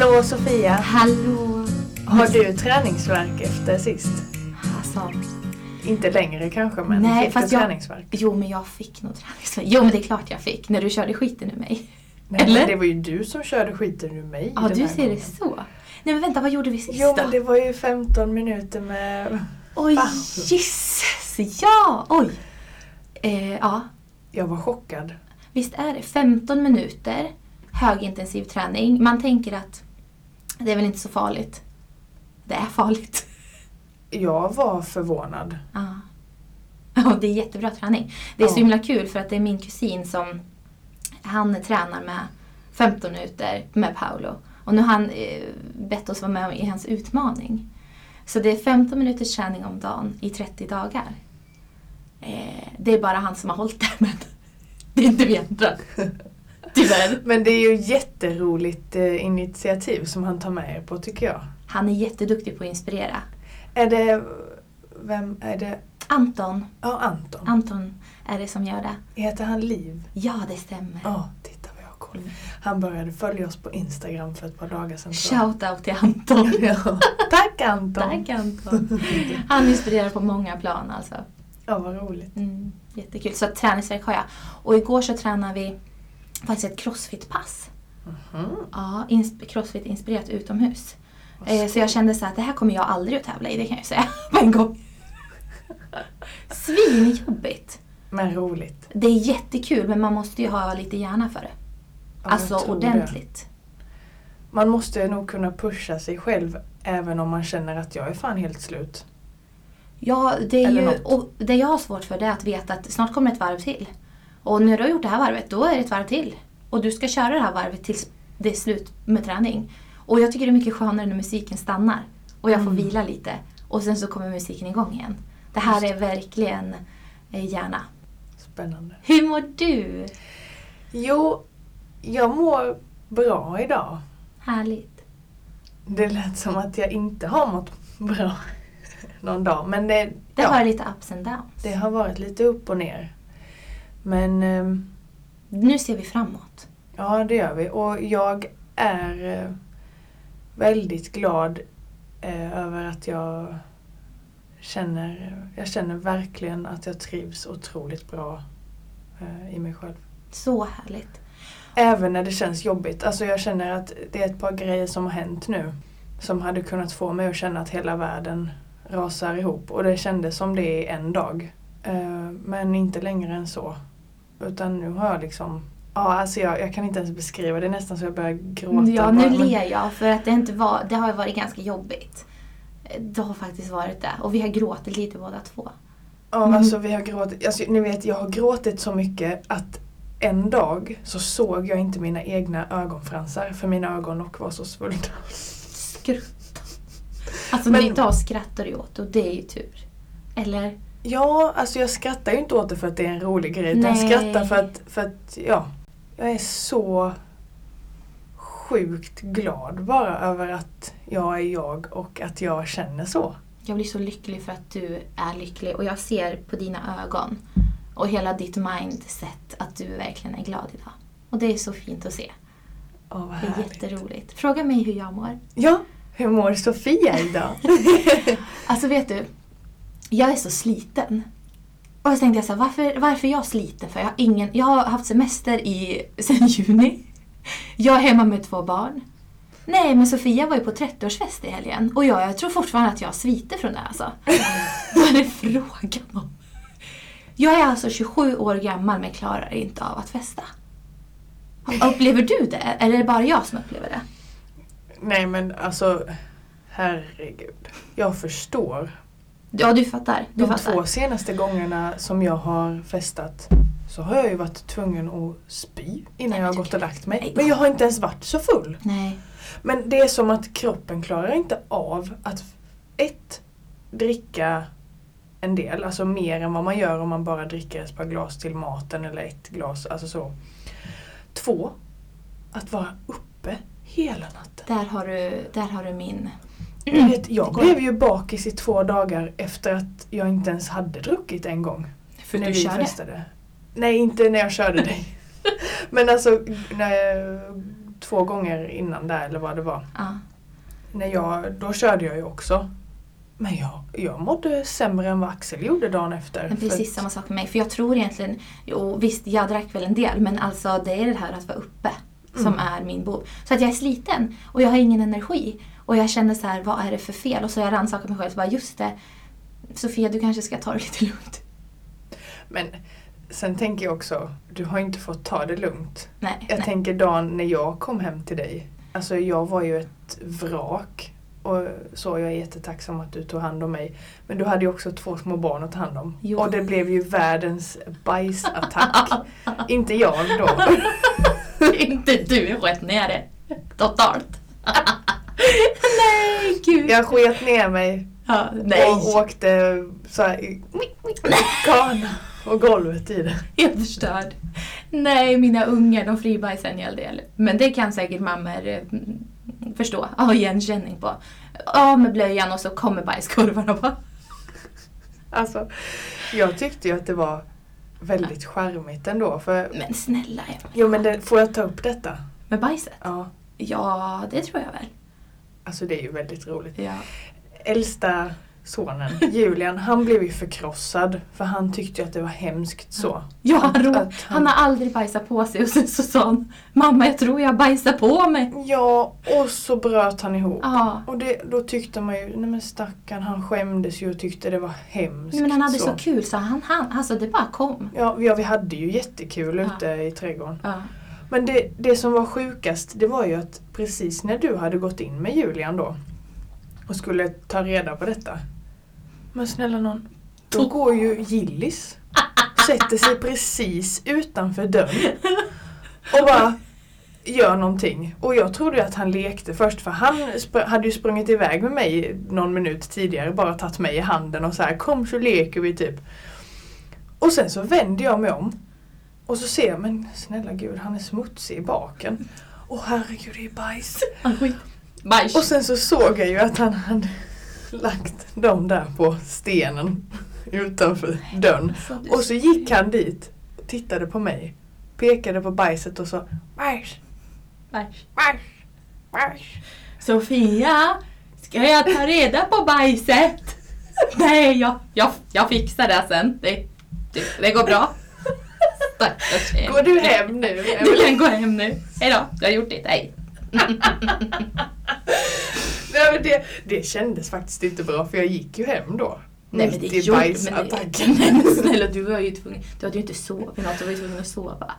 Hallå Sofia! Hallå! Har du träningsvärk efter sist? Alltså, Inte längre kanske men Nej, fick du fast jag- träningsvärk? jo men jag fick nog träningsvärk. Jo men det är klart jag fick, när du körde skiten ur mig. Nej, Eller? det var ju du som körde skiten ur mig Ja, du ser gången. det så. Nej men vänta, vad gjorde vi sist Jo då? men det var ju 15 minuter med... Oj, Fan. jisses! Ja, oj! Eh, ja, Jag var chockad. visst är det 15 minuter högintensiv träning. Man tänker att det är väl inte så farligt. Det är farligt. Jag var förvånad. Ja. Ja, det är jättebra träning. Det är så Ja. himla kul för att det är min kusin som han tränar med 15 minuter med Paolo. Och nu har han eh, bett oss vara med i hans utmaning. Så det är 15 minuters träning om dagen i 30 dagar. Eh, det är bara han som har hållit det, men det är inte vi andra. Tyvärr. Men det är ju jätteroligt eh, initiativ som han tar med er på tycker jag. Han är jätteduktig på att inspirera. Är det... Vem är det? Anton, Ja, Anton. Anton är det som gör det. Heter han Liv? Ja, det stämmer. Ja, titta vad jag har koll. Han började följa oss på Instagram för ett par dagar sedan. tror jag. Shout out till Anton. Ja. Tack Anton! Tack Anton. Han inspirerar på många plan alltså. Ja, vad roligt. Mm, jättekul. Så träningsvärk har jag. Och igår så tränade vi faktiskt ett crossfit-pass. Mhm. Ja, ins- crossfit inspirerat utomhus. Eh, så jag kände så att det här kommer jag aldrig att tävla i, det kan jag säga på en gång. Svinjobbigt. Men roligt. Det är jättekul men man måste ju ha lite hjärna för det. Ja, alltså tror det. ordentligt. Man måste nog kunna pusha sig själv även om man känner att jag är fan helt slut. Ja, det är Eller ju, något. och det jag har svårt för det är att veta att snart kommer ett varv till. Och när du har gjort det här varvet, då är det ett varv till. Och du ska köra det här varvet tills det är slut med träning. Och jag tycker det är mycket skönare när musiken stannar. Och jag får Mm. vila lite. Och sen så kommer musiken igång igen. Det här Just är verkligen eh, hjärna. Spännande. Hur mår du? Jo, jag mår bra idag. Härligt. Det lät som att jag inte har mått bra någon dag. Men det, Det ja, har lite ups and downs. det har varit lite upp och ner. Men ehm, Nu ser vi framåt. Ja, det gör vi. Och jag är eh, väldigt glad eh, över att jag känner, jag känner verkligen att jag trivs otroligt bra eh, i mig själv. Så härligt. Även när det känns jobbigt. Alltså jag känner att det är ett par grejer som har hänt nu som hade kunnat få mig att känna att hela världen rasar ihop. Och det kändes som det i en dag. Men inte längre än så. Utan nu har jag liksom Ja, alltså jag, jag kan inte ens beskriva det. är nästan så jag börjar gråta. Ja, nu bara. Ler jag för att det, inte var, det har varit ganska jobbigt. Det har faktiskt varit det. Och vi har gråtit lite båda två. Ja, Mm. alltså vi har gråtit. Alltså, ni vet, jag har gråtit så mycket att en dag så såg jag inte mina egna ögonfransar för mina ögonlock var så svullna. Skrutta. Alltså Men- Men... idag skrattar du åt och det är ju tur. Eller? Ja, alltså jag skrattar ju inte åt det för att det är en rolig grej. Utan jag skrattar för att, för att, ja. Jag är så sjukt glad bara över att jag är jag och att jag känner så. Jag blir så lycklig för att du är lycklig och jag ser på dina ögon och hela ditt mindset att du verkligen är glad idag. Och det är så fint att se. Åh, vad Det är jätteroligt. Fråga mig hur jag mår. Ja, hur mår Sofia idag? Alltså vet du, jag är så sliten. Och så tänkte jag så här, varför, varför är jag sliten? För jag har, ingen, jag har haft semester i, sen juni. Jag är hemma med två barn. Nej, men Sofia var ju på 30-årsfest i helgen och jag, jag tror fortfarande att jag sviter från det alltså. Vad är det frågan om? Jag är alltså 27 år gammal men klarar inte av att festa. Upplever du det? Eller är det bara jag som upplever det? Nej men alltså, herregud. Jag förstår. Ja, du fattar. Du De fattar. två senaste gångerna som jag har festat så har jag ju varit tvungen att spy innan Nej, jag har gått och lagt mig. Men jag har inte ens varit så full. Nej. Men det är som att kroppen klarar inte av att ett, dricka en del, alltså mer än vad man gör om man bara dricker ett par glas till maten eller ett glas, alltså så. Två, att vara uppe hela natten. Där har du, där har du min... Vet, jag Det går- blev ju bakis i två dagar efter att jag inte ens hade druckit en gång. För när du vi körde? festade. Nej, inte när jag körde dig. Men alltså när jag, två gånger innan där eller vad det var. Ja. När jag, då körde jag ju också. Men jag, jag mådde sämre än vad Axel gjorde dagen efter. Men precis att- samma sak med mig. För jag tror egentligen, jo visst jag drack väl en del men alltså det är det här att vara uppe som Mm. är min bov. Så att jag är sliten och jag har ingen energi. Och jag känner så här, vad är det för fel? Och så jag rannsakat mig själv och bara just det. Sofia du kanske ska ta det lite lugnt. Men sen tänker jag också, du har inte fått ta det lugnt. Nej, Jag nej. tänker dagen när jag kom hem till dig. Alltså jag var ju ett vrak. Och så jag är jättetacksam att du tog hand om mig. Men du hade ju också två små barn att ta hand om. Jo. Och det blev ju världens bajsattack. inte jag då. inte du sköt ner det. Totalt. nej gud. Jag sket ner mig Ja, nej. och åkte så här i kana och golvet i det. Helt förstörd. Nej, mina ungar de fribajsar en hel del. Men det kan säkert mammor eh, förstå, ha igenkänning på. Av med blöjan och så kommer bajskorvarna bara. Alltså, jag tyckte ju att det var väldigt charmigt ändå. För, Men snälla Emma. jo men det, får jag ta upp detta? Med bajset? Ja. Ja, det tror jag väl. Alltså det är ju väldigt roligt. Ja. Äldsta sonen, Julian, han blev ju förkrossad. För han tyckte ju att det var hemskt så. Ja, Att- han, att han har aldrig bajsat på sig och sen så sa han Mamma jag tror jag bajsar på mig. Ja, och så bröt han ihop. Ja. Och det, då tyckte man ju, nej men stackarn, han skämdes ju och tyckte det var hemskt. Men han hade så, kul så han, han, alltså det bara kom. Ja, vi- ja, vi hade ju jättekul Ja. ute i trädgården. Ja. Men det, det som var sjukast, det var ju att precis när du hade gått in med Julian då och skulle ta reda på detta. Men snälla någon, då går ju Gillis, sätter sig precis utanför dörren och bara gör någonting. Och jag trodde att han lekte först för han hade ju sprungit iväg med mig någon minut tidigare, bara tagit mig i handen och så här kom så leker vi typ. Och sen så vänder jag mig om och så ser jag, men snälla gud han är smutsig i baken. Åh herregud det är bajs. Bajs. Och sen så såg jag ju att han hade lagt dem där på stenen utanför dörren. Och så gick han dit och tittade på mig. Pekade på bajset och sa bajs, Bajs. bajs, bajs. Sofia, ska jag ta reda på bajset? Nej, jag, jag, jag fixar det sen. Det, det, det går bra. Stackars. Går du hem nu? Du kan gå hem nu. Hejdå, du har gjort ditt. Hej. Nej, men det, det kändes faktiskt inte bra för jag gick ju hem då. Nej men det men bajsattacken. Nej men snälla du var ju tvungen, du hade ju inte sovit något, du var ju tvungen att sova.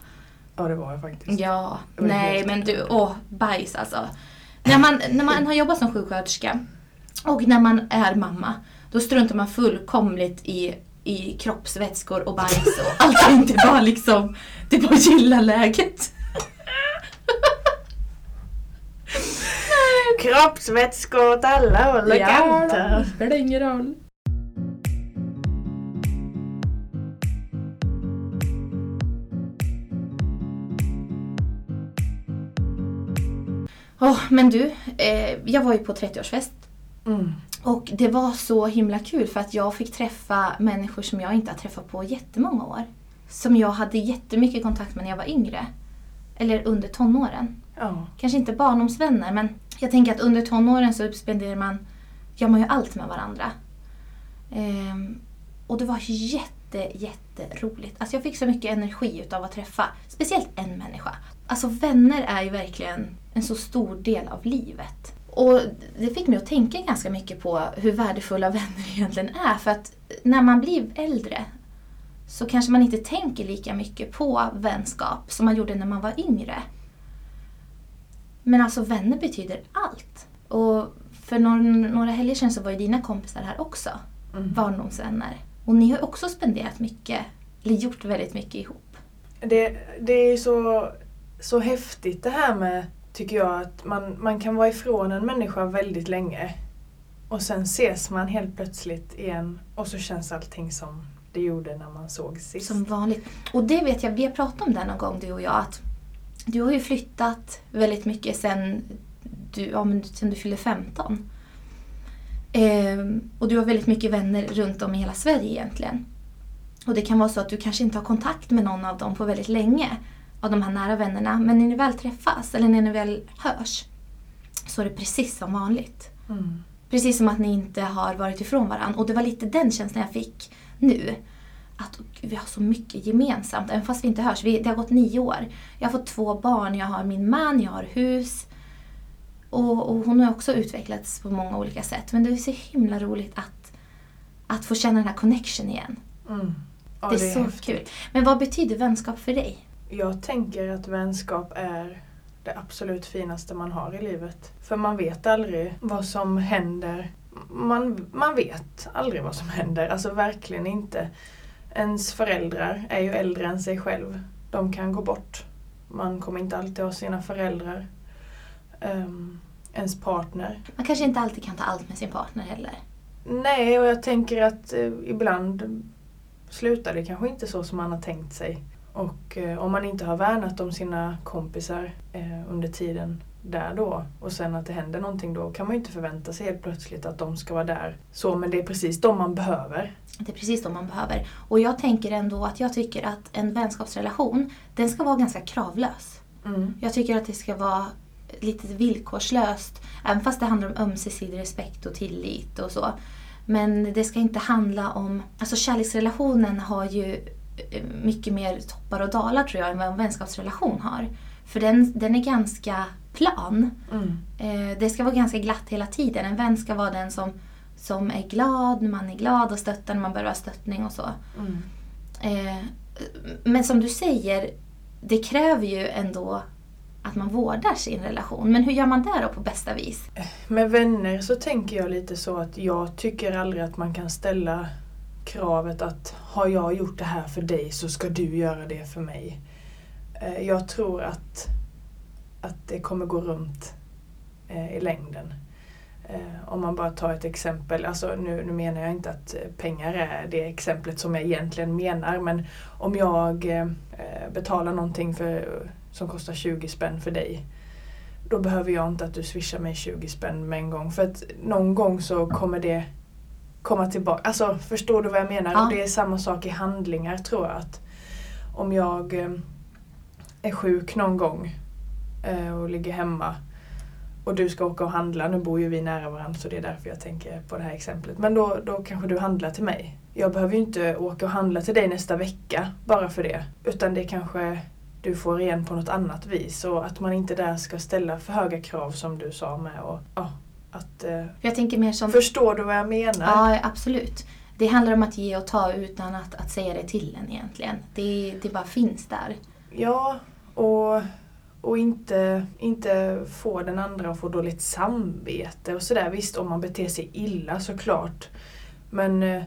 Ja det var jag faktiskt. Ja, var nej men du, åh bajs alltså. När man, när man har jobbat som sjuksköterska och när man är mamma, då struntar man fullkomligt i, i kroppsvätskor och bajs och allting. Det bara liksom, det bara gillar läget. Kroppsvätskor åt alla håll och kanter. spelar ingen roll. Åh, men du, eh, jag var ju på 30-årsfest Mm. Och det var så himla kul för att jag fick träffa människor som jag inte har träffat på jättemånga år. Som jag hade jättemycket kontakt med när jag var yngre. Eller under tonåren. Ja. Kanske inte barndomsvänner men jag tänker att under tonåren så spenderar man, gör man ju allt med varandra. Ehm, och det var jätte, jätteroligt. Alltså jag fick så mycket energi utav att träffa speciellt en människa. Alltså vänner är ju verkligen en så stor del av livet. Och det fick mig att tänka ganska mycket på hur värdefulla vänner egentligen är. För att när man blir äldre så kanske man inte tänker lika mycket på vänskap som man gjorde när man var yngre. Men alltså vänner betyder allt. Och för någon, några helger sedan så var ju dina kompisar här också. Mm. Barndomsvänner. Och ni har ju också spenderat mycket, eller gjort väldigt mycket ihop. Det, det är så, så häftigt det här med, tycker jag, att man, man kan vara ifrån en människa väldigt länge. Och sen ses man helt plötsligt igen och så känns allting som det gjorde när man såg sist. Som vanligt. Och det vet jag, vi har pratat om det någon gång du och jag. Att du har ju flyttat väldigt mycket sen du, ja, men sen du fyllde 15. Ehm, och du har väldigt mycket vänner runt om i hela Sverige egentligen. Och det kan vara så att du kanske inte har kontakt med någon av dem på väldigt länge av de här nära vännerna. Men när ni väl träffas, eller när ni väl hörs, så är det precis som vanligt. Mm. Precis som att ni inte har varit ifrån varandra. Och det var lite den känslan jag fick nu. Att gud, vi har så mycket gemensamt, även fast vi inte hörs. Vi, det har gått nio år. Jag har fått två barn, jag har min man, jag har hus. Och, och hon har också utvecklats på många olika sätt. Men det är så himla roligt att, att få känna den här connection igen. Mm. Ja, det är, så häftigt. kul. Men vad betyder vänskap för dig? Jag tänker att vänskap är det absolut finaste man har i livet. För man vet aldrig vad som händer. Man, man vet aldrig vad som händer, alltså verkligen inte. Ens föräldrar är ju äldre än sig själv. De kan gå bort. Man kommer inte alltid ha sina föräldrar. Ehm, ens partner. Man kanske inte alltid kan ta allt med sin partner heller. Nej, och jag tänker att eh, ibland slutar det kanske inte så som man har tänkt sig. Och eh, om man inte har värnat om sina kompisar eh, under tiden där då och sen att det händer någonting då kan man ju inte förvänta sig helt plötsligt att de ska vara där. Så, men det är precis de man behöver. Det är precis de man behöver. Och jag tänker ändå att jag tycker att en vänskapsrelation, den ska vara ganska kravlös. Mm. Jag tycker att det ska vara lite villkorslöst, även fast det handlar om ömsesidig respekt och tillit och så. Men det ska inte handla om... Alltså kärleksrelationen har ju mycket mer toppar och dalar tror jag än vad en vänskapsrelation har. För den, den är ganska plan. Mm. Eh, det ska vara ganska glatt hela tiden. En vän ska vara den som, som är glad när man är glad och stöttar när man behöver stöttning och så. Mm. Eh, men som du säger, det kräver ju ändå att man vårdar sin relation. Men hur gör man det då på bästa vis? Med vänner så tänker jag lite så att jag tycker aldrig att man kan ställa kravet att har jag gjort det här för dig så ska du göra det för mig. Eh, jag tror att, att det kommer gå runt eh, i längden. Eh, om man bara tar ett exempel, alltså nu, nu menar jag inte att pengar är det exemplet som jag egentligen menar men om jag betalar någonting för, som kostar 20 spänn för dig då behöver jag inte att du swishar mig 20 spänn med en gång för att någon gång så kommer det komma tillbaka. Alltså förstår du vad jag menar? Ja. Och det är samma sak i handlingar tror jag att om jag eh, är sjuk någon gång eh, och ligger hemma och du ska åka och handla, nu bor ju vi nära varandra så det är därför jag tänker på det här exemplet. Men då, då kanske du handlar till mig. Jag behöver ju inte åka och handla till dig nästa vecka bara för det. Utan det kanske du får igen på något annat vis. Och att man inte där ska ställa för höga krav som du sa med. Och, ja, att, eh, jag tänker mer som... förstår du vad jag menar? Ja, absolut. Det handlar om att ge och ta utan att, att säga det till en egentligen. Det, det bara finns där. Ja, och, och inte, inte få den andra att få dåligt samvete och sådär. Visst, om man beter sig illa såklart. Men eh,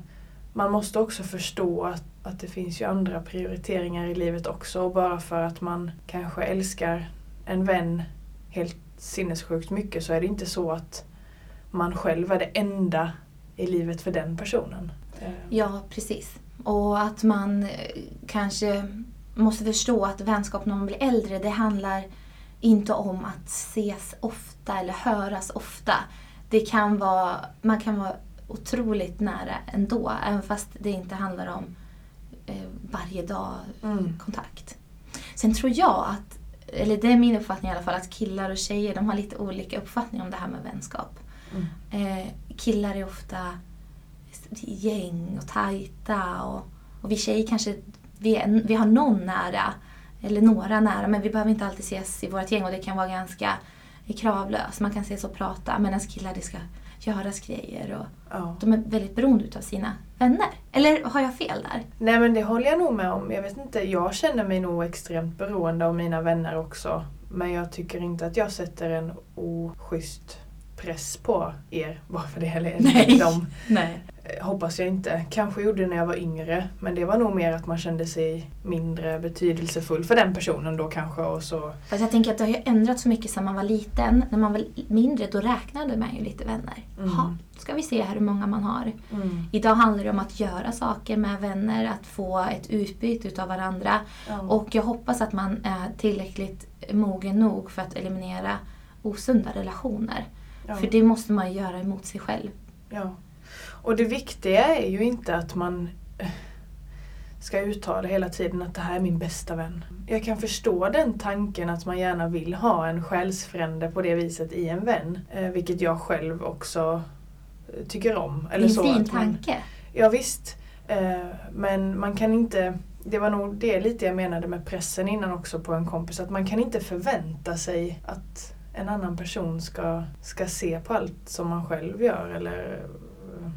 man måste också förstå att, att det finns ju andra prioriteringar i livet också. Och bara för att man kanske älskar en vän helt sinnessjukt mycket så är det inte så att man själv är det enda i livet för den personen. Eh, Ja, precis. Och att man eh, kanske måste förstå att vänskap när man blir äldre, det handlar inte om att ses ofta eller höras ofta. Det kan vara, man kan vara otroligt nära ändå, även fast det inte handlar om eh, varje dag Mm. kontakt. Sen tror jag att, eller det är min uppfattning i alla fall, att killar och tjejer de har lite olika uppfattning om det här med vänskap. Mm. Eh, killar är ofta gäng och tajta och, och vi tjejer kanske, vi, är, vi har någon nära, eller några nära, men vi behöver inte alltid ses i vårt gäng och det kan vara ganska kravlöst. Man kan ses och prata, medan killar det ska göras grejer och Ja. de är väldigt beroende utav sina vänner. Eller har jag fel där? Nej men det håller jag nog med om. Jag vet inte, jag känner mig nog extremt beroende av mina vänner också. Men jag tycker inte att jag sätter en oschysst press på er bara för det. Eller Nej. dem. Nej. Eh, Hoppas jag inte. Kanske gjorde det när jag var yngre. Men det var nog mer att man kände sig mindre betydelsefull för den personen då kanske. Och så, Fast jag tänker att det har ju ändrats så mycket sedan man var liten. När man var mindre då räknade man ju lite vänner. Mm. Ha, ska vi se här hur många man har. mm. Idag handlar det om att göra saker med vänner, att få ett utbyte utav varandra. ja. Och jag hoppas att man är tillräckligt mogen nog för att eliminera osunda relationer. Ja. För det måste man göra emot sig själv. Ja. Och det viktiga är ju inte att man eh, ska uttala hela tiden att det här är min bästa vän. Jag kan förstå den tanken att man gärna vill ha en själsfrände på det viset i en vän. Eh, vilket jag själv också eh, tycker om. Eller det är en så fin man, tanke. Ja, visst. Men man kan inte det var nog det lite jag menade med pressen innan också på en kompis. Att man kan inte förvänta sig att en annan person ska, ska se på allt som man själv gör eller eh,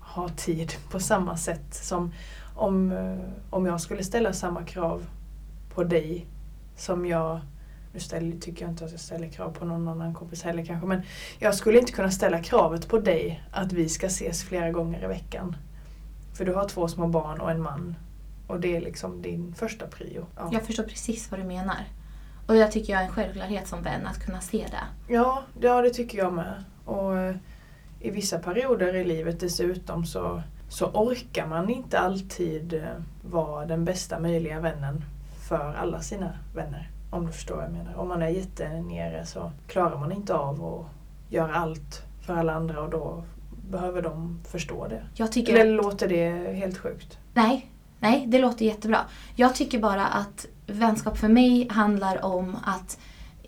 ha tid på samma sätt som om, eh, om jag skulle ställa samma krav på dig som jag nu ställer, tycker jag inte att jag ställer krav på någon annan kompis heller kanske men jag skulle inte kunna ställa kravet på dig att vi ska ses flera gånger i veckan. För du har två små barn och en man och det är liksom din första prio. Ja. Jag förstår precis vad du menar. Och jag tycker jag är en självklarhet som vän att kunna se det. Ja, ja det tycker jag med. Och eh, i vissa perioder i livet dessutom så, så orkar man inte alltid eh, vara den bästa möjliga vännen för alla sina vänner. Om du förstår vad jag menar. Om man är jättenere så klarar man inte av att göra allt för alla andra och då behöver de förstå det. Jag tycker Eller att... låter det helt sjukt? Nej, Nej, det låter jättebra. Jag tycker bara att vänskap för mig handlar om att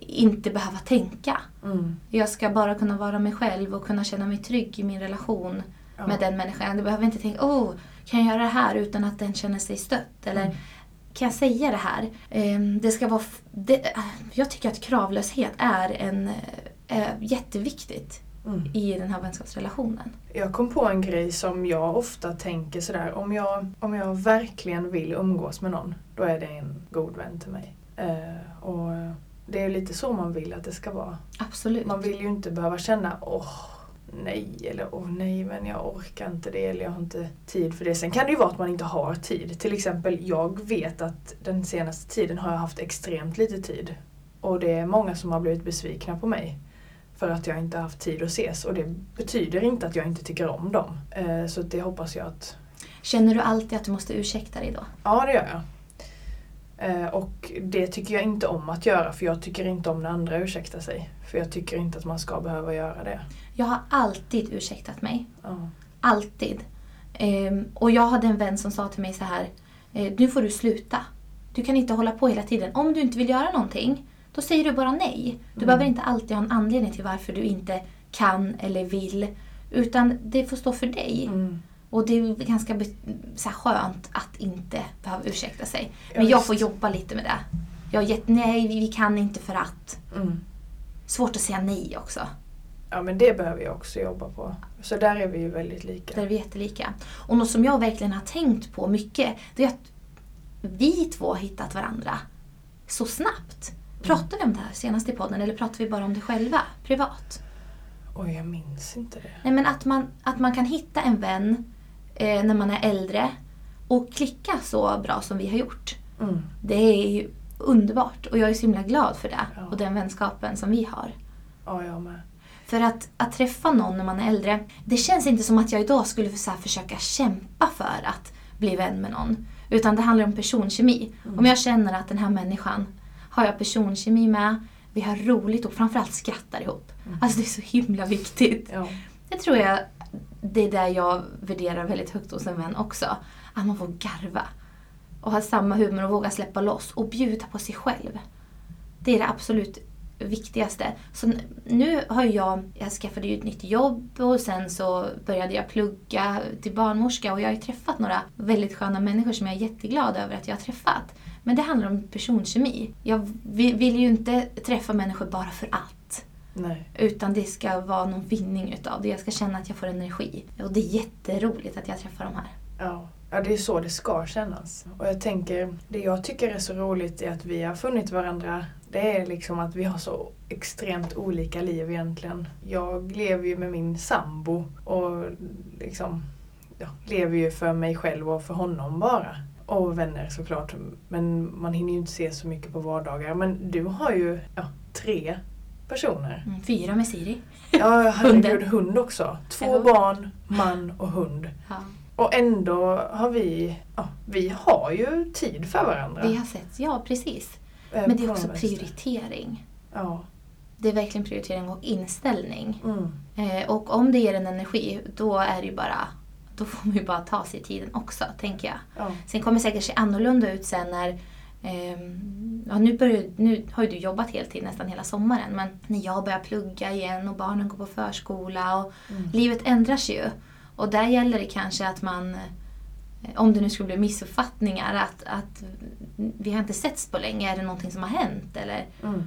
inte behöva tänka. Mm. Jag ska bara kunna vara mig själv och kunna känna mig trygg i min relation ja. med den människan. Jag behöver inte tänka, oh, kan jag göra det här utan att den känner sig stött? Eller mm. kan jag säga det här? Ehm, det ska vara... Det, jag tycker att kravlöshet är en, är eh, jätteviktigt mm. i den här vänskapsrelationen. Jag kom på en grej som jag ofta tänker sådär, om jag, om jag verkligen vill umgås med någon, då är det en god vän till mig. Eh, och det är lite så man vill att det ska vara. Absolut. Man vill ju inte behöva känna, åh, nej, eller åh nej, men jag orkar inte det, eller jag har inte tid för det. Sen kan det ju vara att man inte har tid. Till exempel, jag vet att den senaste tiden har jag haft extremt lite tid. Och det är många som har blivit besvikna på mig för att jag inte haft tid att ses. Och det betyder inte att jag inte tycker om dem. Eh, så det hoppas jag att... Känner du alltid att du måste ursäkta dig då? Ja, det gör jag. Eh, och det tycker jag inte om att göra för jag tycker inte om när andra ursäktar sig. För jag tycker inte att man ska behöva göra det. Jag har alltid ursäktat mig. Ja. Alltid. Ehm, och jag hade en vän som sa till mig så här. Eh, nu får du sluta. Du kan inte hålla på hela tiden. Om du inte vill göra någonting, då säger du bara nej. Du mm. behöver inte alltid ha en anledning till varför du inte kan eller vill. Utan det får stå för dig. Mm. Och det är ganska så här, skönt att inte behöva ursäkta sig. Men jag får jobba lite med det. Jag har gett nej, vi kan inte för att. Mm. Svårt att säga nej också. Ja men det behöver jag också jobba på. Så där är vi ju väldigt lika. Där är vi jättelika. Och något som jag verkligen har tänkt på mycket, det är att vi två har hittat varandra så snabbt. Pratar vi om det här senast i podden eller pratar vi bara om det själva, privat? Oj, jag minns inte det. Nej, men att man, att man kan hitta en vän eh, när man är äldre och klicka så bra som vi har gjort. Mm. Det är ju underbart och jag är så himla glad för det ja. och den vänskapen som vi har. Ja, jag med. För att, att träffa någon när man är äldre, det känns inte som att jag idag skulle så försöka kämpa för att bli vän med någon. Utan det handlar om personkemi. Mm. Om jag känner att den här människan har jag personkemi med. Vi har roligt och framförallt skrattar ihop. Mm. Alltså det är så himla viktigt. Ja. Det tror jag det är det jag värderar väldigt högt hos en vän också. Att man får garva. Och ha samma humor och våga släppa loss och bjuda på sig själv. Det är det absolut viktigaste. Så nu har jag, jag skaffade ju ett nytt jobb och sen så började jag plugga till barnmorska och jag har ju träffat några väldigt sköna människor som jag är jätteglad över att jag har träffat. Men det handlar om personkemi. Jag vill ju inte träffa människor bara för allt. Nej. Utan det ska vara någon vinning utav det. Jag ska känna att jag får energi. Och det är jätteroligt att jag träffar de här. Ja. Ja, det är så det ska kännas. Och jag tänker, det jag tycker är så roligt är att vi har funnit varandra. Det är liksom att vi har så extremt olika liv egentligen. Jag lever ju med min sambo och liksom ja, lever ju för mig själv och för honom bara. Och vänner såklart. Men man hinner ju inte se så mycket på vardagar. Men du har ju ja, tre personer. Mm, fyra med Siri. Ja, herregud, hund också. Två ja. barn, man och hund. Ja. Och ändå har vi, ja, vi har ju tid för varandra. Vi har sett, ja precis. Eh, Men det är också prioritering. Ja. Det är verkligen prioritering och inställning. Mm. Eh, och om det ger en energi, då är det ju bara då får man ju bara ta sig tiden också, tänker jag. Ja. Sen kommer det säkert se annorlunda ut sen när ehm, ja, nu, börjar, nu har ju du jobbat heltid nästan hela sommaren men när jag börjar plugga igen och barnen går på förskola och Mm. livet ändras ju. Och där gäller det kanske att man, eh, om det nu skulle bli missuppfattningar, att, att vi har inte setts på länge, är det någonting som har hänt eller Mm.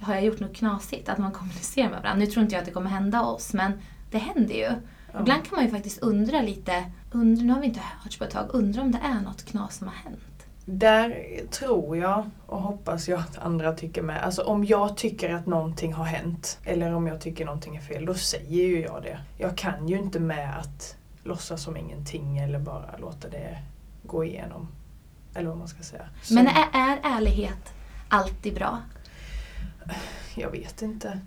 har jag gjort något knasigt? Att man kommunicerar med varandra. Nu tror inte jag att det kommer hända oss men det händer ju. Ja. Ibland kan man ju faktiskt undra lite, undra, nu har vi inte hörts på ett tag, undra om det är något knas som har hänt. Där tror jag och hoppas jag att andra tycker med. Alltså om jag tycker att någonting har hänt eller om jag tycker någonting är fel, då säger ju jag det. Jag kan ju inte med att låtsas som ingenting eller bara låta det gå igenom. Eller vad man ska säga. Så, Men är, är ärlighet alltid bra? Jag vet inte.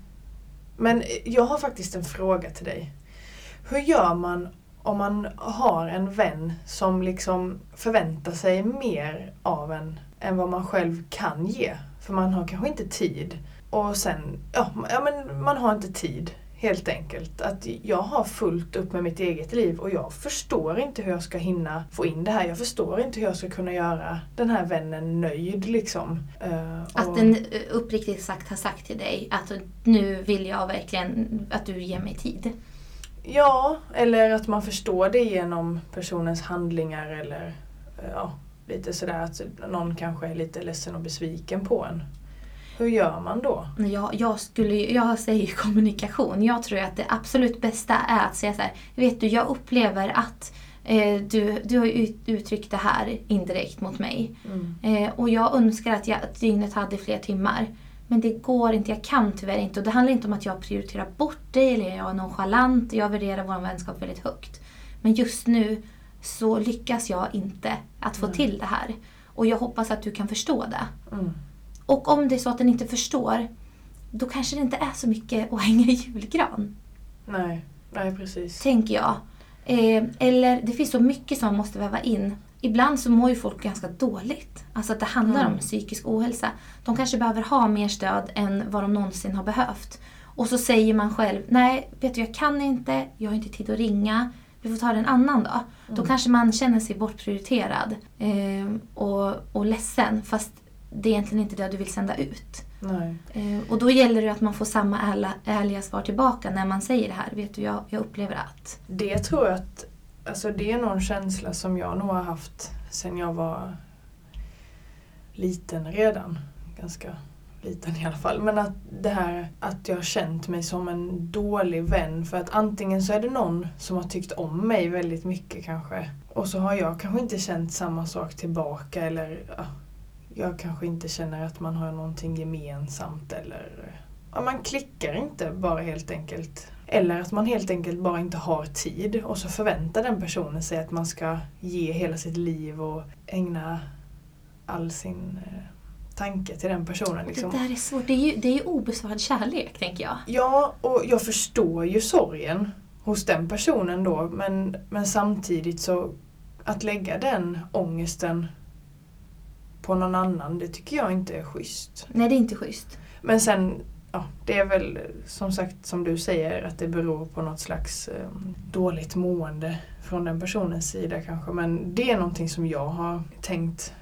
Men jag har faktiskt en fråga till dig. Hur gör man om man har en vän som liksom förväntar sig mer av en än vad man själv kan ge? För man har kanske inte tid. Och sen, ja, ja men man har inte tid helt enkelt. Att jag har fullt upp med mitt eget liv och jag förstår inte hur jag ska hinna få in det här. Jag förstår inte hur jag ska kunna göra den här vännen nöjd liksom. Eh, Att och- den eh, uppriktigt sagt har sagt till dig att nu vill jag verkligen att du ger mig tid. Ja, eller att man förstår det genom personens handlingar eller eh, ja, lite sådär att någon kanske är lite ledsen och besviken på en. Hur gör man då? Jag, jag, skulle, jag säger kommunikation. Jag tror att det absolut bästa är att säga så här. Vet du, jag upplever att eh, du, du har uttryckt det här indirekt mot mig. Eh, och jag önskar att, jag, att dygnet hade fler timmar. Men det går inte, jag kan tyvärr inte. Och det handlar inte om att jag prioriterar bort dig eller jag är nonchalant. Jag värderar vår vänskap väldigt högt. Men just nu så lyckas jag inte att få Nej. till det här. Och jag hoppas att du kan förstå det. Mm. Och om det är så att den inte förstår, då kanske det inte är så mycket att hänga i julgran. Nej, nej precis. Tänker jag. Eh, eller det finns så mycket som man måste väva in. Ibland så mår ju folk ganska dåligt. Alltså att det handlar Mm. om psykisk ohälsa. De kanske behöver ha mer stöd än vad de någonsin har behövt. Och så säger man själv, nej, vet du jag kan inte, jag har inte tid att ringa. Vi får ta det en annan dag. Då Mm. kanske man känner sig bortprioriterad eh, och, och ledsen fast det är egentligen inte det du vill sända ut. Eh, och då gäller det att man får samma ärla, ärliga svar tillbaka när man säger det här. Vet du, jag, jag upplever att. Det tror jag att alltså det är någon känsla som jag nog har haft sen jag var liten redan. Ganska liten i alla fall. Men att det här att jag har känt mig som en dålig vän. För att antingen så är det någon som har tyckt om mig väldigt mycket kanske. Och så har jag kanske inte känt samma sak tillbaka eller ja, jag kanske inte känner att man har någonting gemensamt eller ja, man klickar inte bara helt enkelt. Eller att man helt enkelt bara inte har tid och så förväntar den personen sig att man ska ge hela sitt liv och ägna all sin eh, tanke till den personen. Liksom. Det där är svårt. Det är ju, det är obesvarad kärlek, tänker jag. Ja, och jag förstår ju sorgen hos den personen då men, men samtidigt så att lägga den ångesten på någon annan, det tycker jag inte är schysst. Nej, det är inte schysst. Men sen, ja, det är väl som sagt som du säger att det beror på något slags eh, dåligt mående från den personens sida kanske. Men det är någonting som jag har tänkt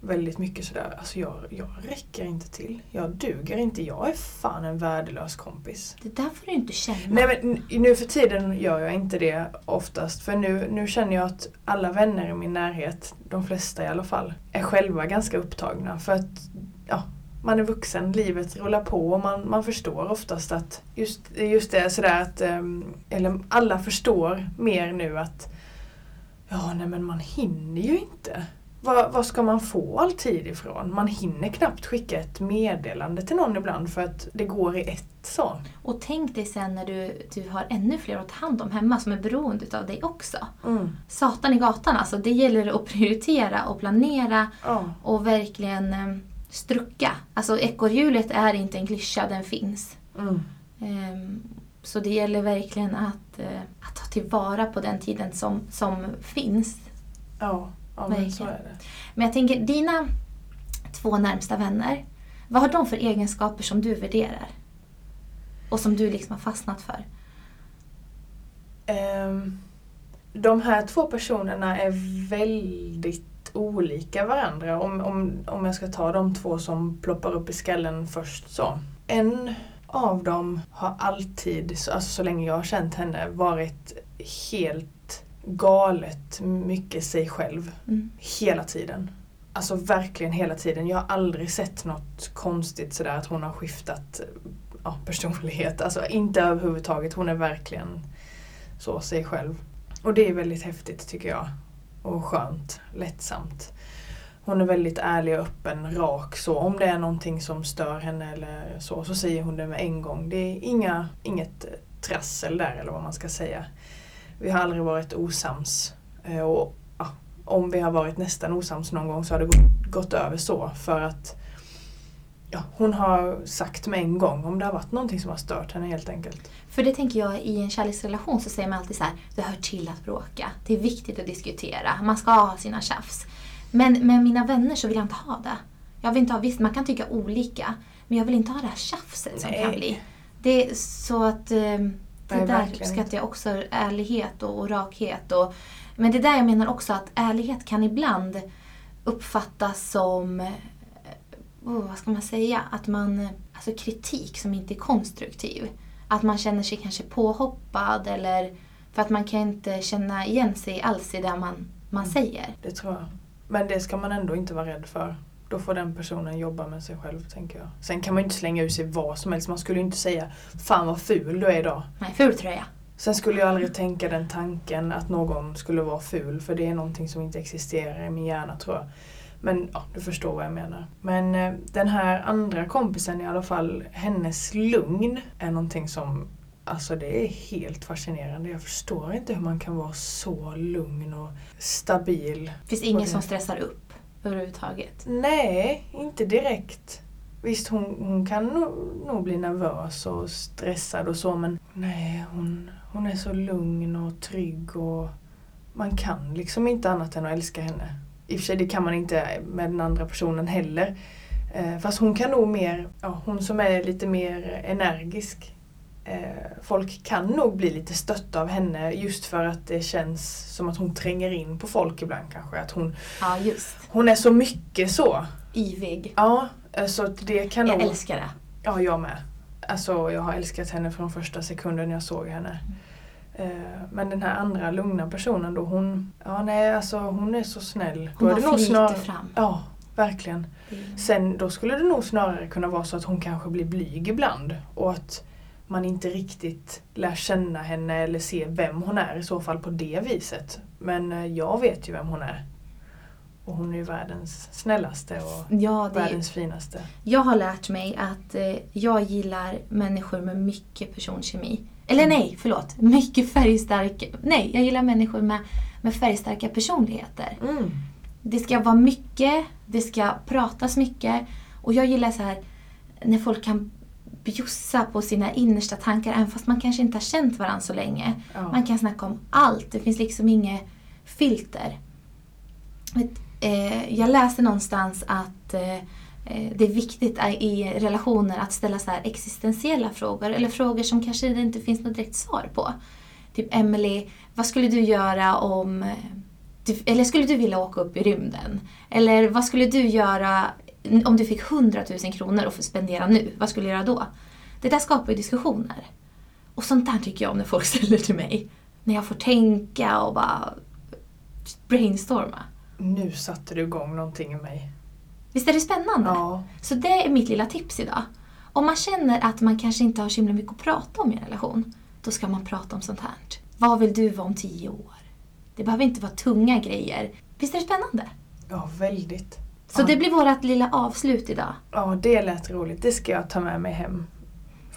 väldigt mycket sådär, alltså jag, jag räcker inte till. Jag duger inte, jag är fan en värdelös kompis. Det där får du inte känna. Nej men nu för tiden gör jag inte det oftast. För nu, nu känner jag att alla vänner i min närhet, de flesta i alla fall, är själva ganska upptagna. För att ja, man är vuxen, livet rullar på och man, man förstår oftast att just, just det sådär att, ehm, eller alla förstår mer nu att ja nej men man hinner ju inte. Var, var ska man få all tid ifrån? Man hinner knappt skicka ett meddelande till någon ibland för att det går i ett så. Och tänk dig sen när du, du har ännu fler att ta hand om hemma som är beroende av dig också. Mm. Satan i gatan alltså. Det gäller att prioritera och planera Ja. och verkligen eh, strucka. Alltså ekorrhjulet är inte en klyscha, den finns. Mm. Ehm, Så det gäller verkligen att, eh, att ta tillvara på den tiden som, som finns. Ja, ja men så är det. Men jag tänker, dina två närmsta vänner, vad har de för egenskaper som du värderar? Och som du liksom har fastnat för? Ehm, de här två personerna är väldigt olika varandra. Om, om, om jag ska ta de två som ploppar upp i skallen först så. En av dem har alltid, alltså så länge jag har känt henne, varit helt galet mycket sig själv. Mm. Hela tiden. Alltså verkligen hela tiden. Jag har aldrig sett något konstigt sådär att hon har skiftat ja, personlighet. Alltså inte överhuvudtaget. Hon är verkligen så sig själv. Och det är väldigt häftigt tycker jag. Och skönt. Lättsamt. Hon är väldigt ärlig och öppen, rak så. Om det är någonting som stör henne eller så, så säger hon det med en gång. Det är inga, inget eh, trassel där eller vad man ska säga. Vi har aldrig varit osams. Eh, och ja, om vi har varit nästan osams någon gång så har det gått, gått över så. För att ja, hon har sagt med en gång om det har varit någonting som har stört henne helt enkelt. För det tänker jag, i en kärleksrelation så säger man alltid så här, det hör till att bråka. Det är viktigt att diskutera. Man ska ha sina tjafs. Men med mina vänner så vill jag inte ha det. Jag vill inte ha, visst man kan tycka olika, men jag vill inte ha det här tjafset som Nej. kan bli. Det är så att eh, det Nej, där uppskattar jag också, ärlighet och, och rakhet. Och, men det är där jag menar också att ärlighet kan ibland uppfattas som, oh, vad ska man säga, att man, alltså kritik som inte är konstruktiv. Att man känner sig kanske påhoppad eller för att man kan inte känna igen sig alls i det man, man Mm. säger. Det tror jag. Men det ska man ändå inte vara rädd för. Då får den personen jobba med sig själv, tänker jag. Sen kan man ju inte slänga ur sig vad som helst. Man skulle ju inte säga Fan vad ful du är idag. Nej, ful tröja. Sen skulle jag aldrig tänka den tanken att någon skulle vara ful. För det är någonting som inte existerar i min hjärna, tror jag. Men ja, du förstår vad jag menar. Men eh, den här andra kompisen i alla fall, hennes lugn är någonting som Alltså det är helt fascinerande. Jag förstår inte hur man kan vara så lugn och stabil. Finns ingen som stressar upp överhuvudtaget. Nej, inte direkt. Visst, hon, hon kan nog, nog bli nervös och stressad och så men nej, hon, hon är så lugn och trygg och man kan liksom inte annat än att älska henne. I och för sig, det kan man inte med den andra personen heller. Eh, fast hon kan nog mer, ja, hon som är lite mer energisk. Eh, folk kan nog bli lite stötta av henne just för att det känns som att hon tränger in på folk ibland kanske. Att hon, Ja, hon är så mycket så. Ivig. Ja, så att det kan Jag nog... älskar det. Ja, jag med. Alltså, jag har älskat henne från första sekunden jag såg henne. Mm. Eh, Men den här andra lugna personen då, hon... Ja, nej, alltså hon är så snäll. Hon Då bara är flyter snar- fram. Ja, verkligen. Det- Sen då skulle det nog snarare kunna vara så att hon kanske blir blyg ibland. Och att man inte riktigt lär känna henne eller se vem hon är i så fall på det viset. Men eh, jag vet ju vem hon är. Och hon är ju världens snällaste och Ja, världens finaste. jag har lärt mig att eh, jag gillar människor med mycket personkemi. Eller nej, förlåt. Mycket färgstarka... Nej, jag gillar människor med, med färgstarka personligheter. Mm. Det ska vara mycket, det ska pratas mycket. Och jag gillar så här när folk kan bjussa på sina innersta tankar även fast man kanske inte har känt varandra så länge. Ja. Man kan snacka om allt. Det finns liksom inget filter. Vet, eh, jag läste någonstans att eh, eh, Eh, det är viktigt i- relationer att ställa så här existentiella frågor. Eller frågor som kanske det inte finns något direkt svar på. Typ Emily, vad skulle du göra om... Eh, du, eller skulle du vilja åka upp i rymden? Eller vad skulle du göra om du fick 100 000 kronor att spendera nu? Vad skulle du göra då? Det där skapar ju diskussioner. Och sånt där tycker jag om när folk ställer till mig. När jag får tänka och bara brainstorma. Nu satte du igång någonting i mig. Visst är det spännande? Ja. Så det är mitt lilla tips idag. Om man känner att man kanske inte har så himla mycket att prata om i en relation, då ska man prata om sånt här. Vad vill du vara om tio år? Det behöver inte vara tunga grejer. Visst är det spännande? Ja, väldigt. Så Ja. det blir vårt lilla avslut idag. Ja, det lät roligt. Det ska jag ta med mig hem.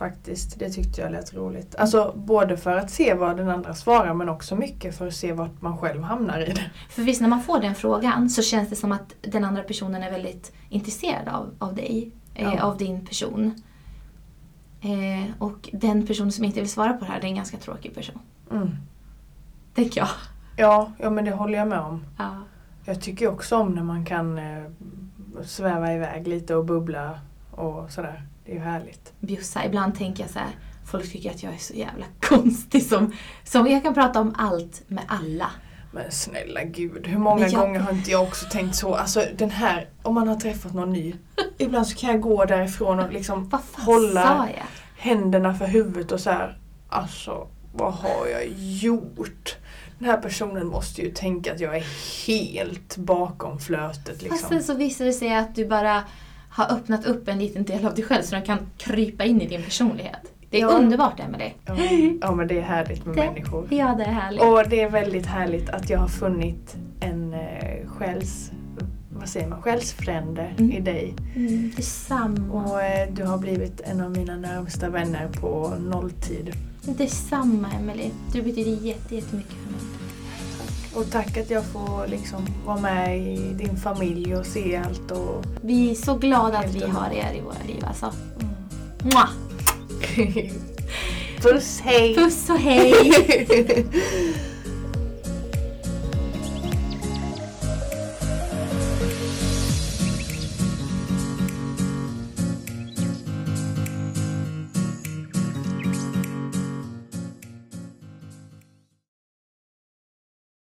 Faktiskt. Det tyckte jag lät roligt. Alltså både för att se vad den andra svarar men också mycket för att se vart man själv hamnar i det. För visst, när man får den frågan så känns det som att den andra personen är väldigt intresserad av, av dig, eh, Ja. av din person. Eh, och den personen som inte vill svara på det här, det är en ganska tråkig person. Mm. Tänker jag. Ja, ja, men det håller jag med om. Ja. Jag tycker också om när man kan eh, sväva iväg lite och bubbla och sådär. Är ju härligt. Bjussa. Ibland tänker jag så här, Folk tycker att jag är så jävla konstig som, som jag kan prata om allt med alla. Men snälla gud, hur många jag- gånger har inte jag också tänkt så? Alltså den här, om man har träffat någon ny. Ibland så kan jag gå därifrån och liksom Vad fan hålla sa jag? händerna för huvudet och så här. Alltså, vad har jag gjort? Den här personen måste ju tänka att jag är helt bakom flötet Fast liksom. sen så visar det sig att du bara har öppnat upp en liten del av dig själv så den kan krypa in i din personlighet. Det är Ja. underbart Emelie. Ja, ja men det är härligt med Det- människor. Ja, det är härligt. Och det är väldigt härligt att jag har funnit en eh, själs... Vad säger man? Själsfrände Mm. i dig. Mm, detsamma. Och eh, du har blivit en av mina närmsta vänner på nolltid. Detsamma Emelie. Du betyder jätte, jättemycket för mig. Och tack att jag får liksom vara med i din familj och se allt och... Vi är så glada att vi har er i våra liv alltså. Mwah! Puss, hej! Puss och hej!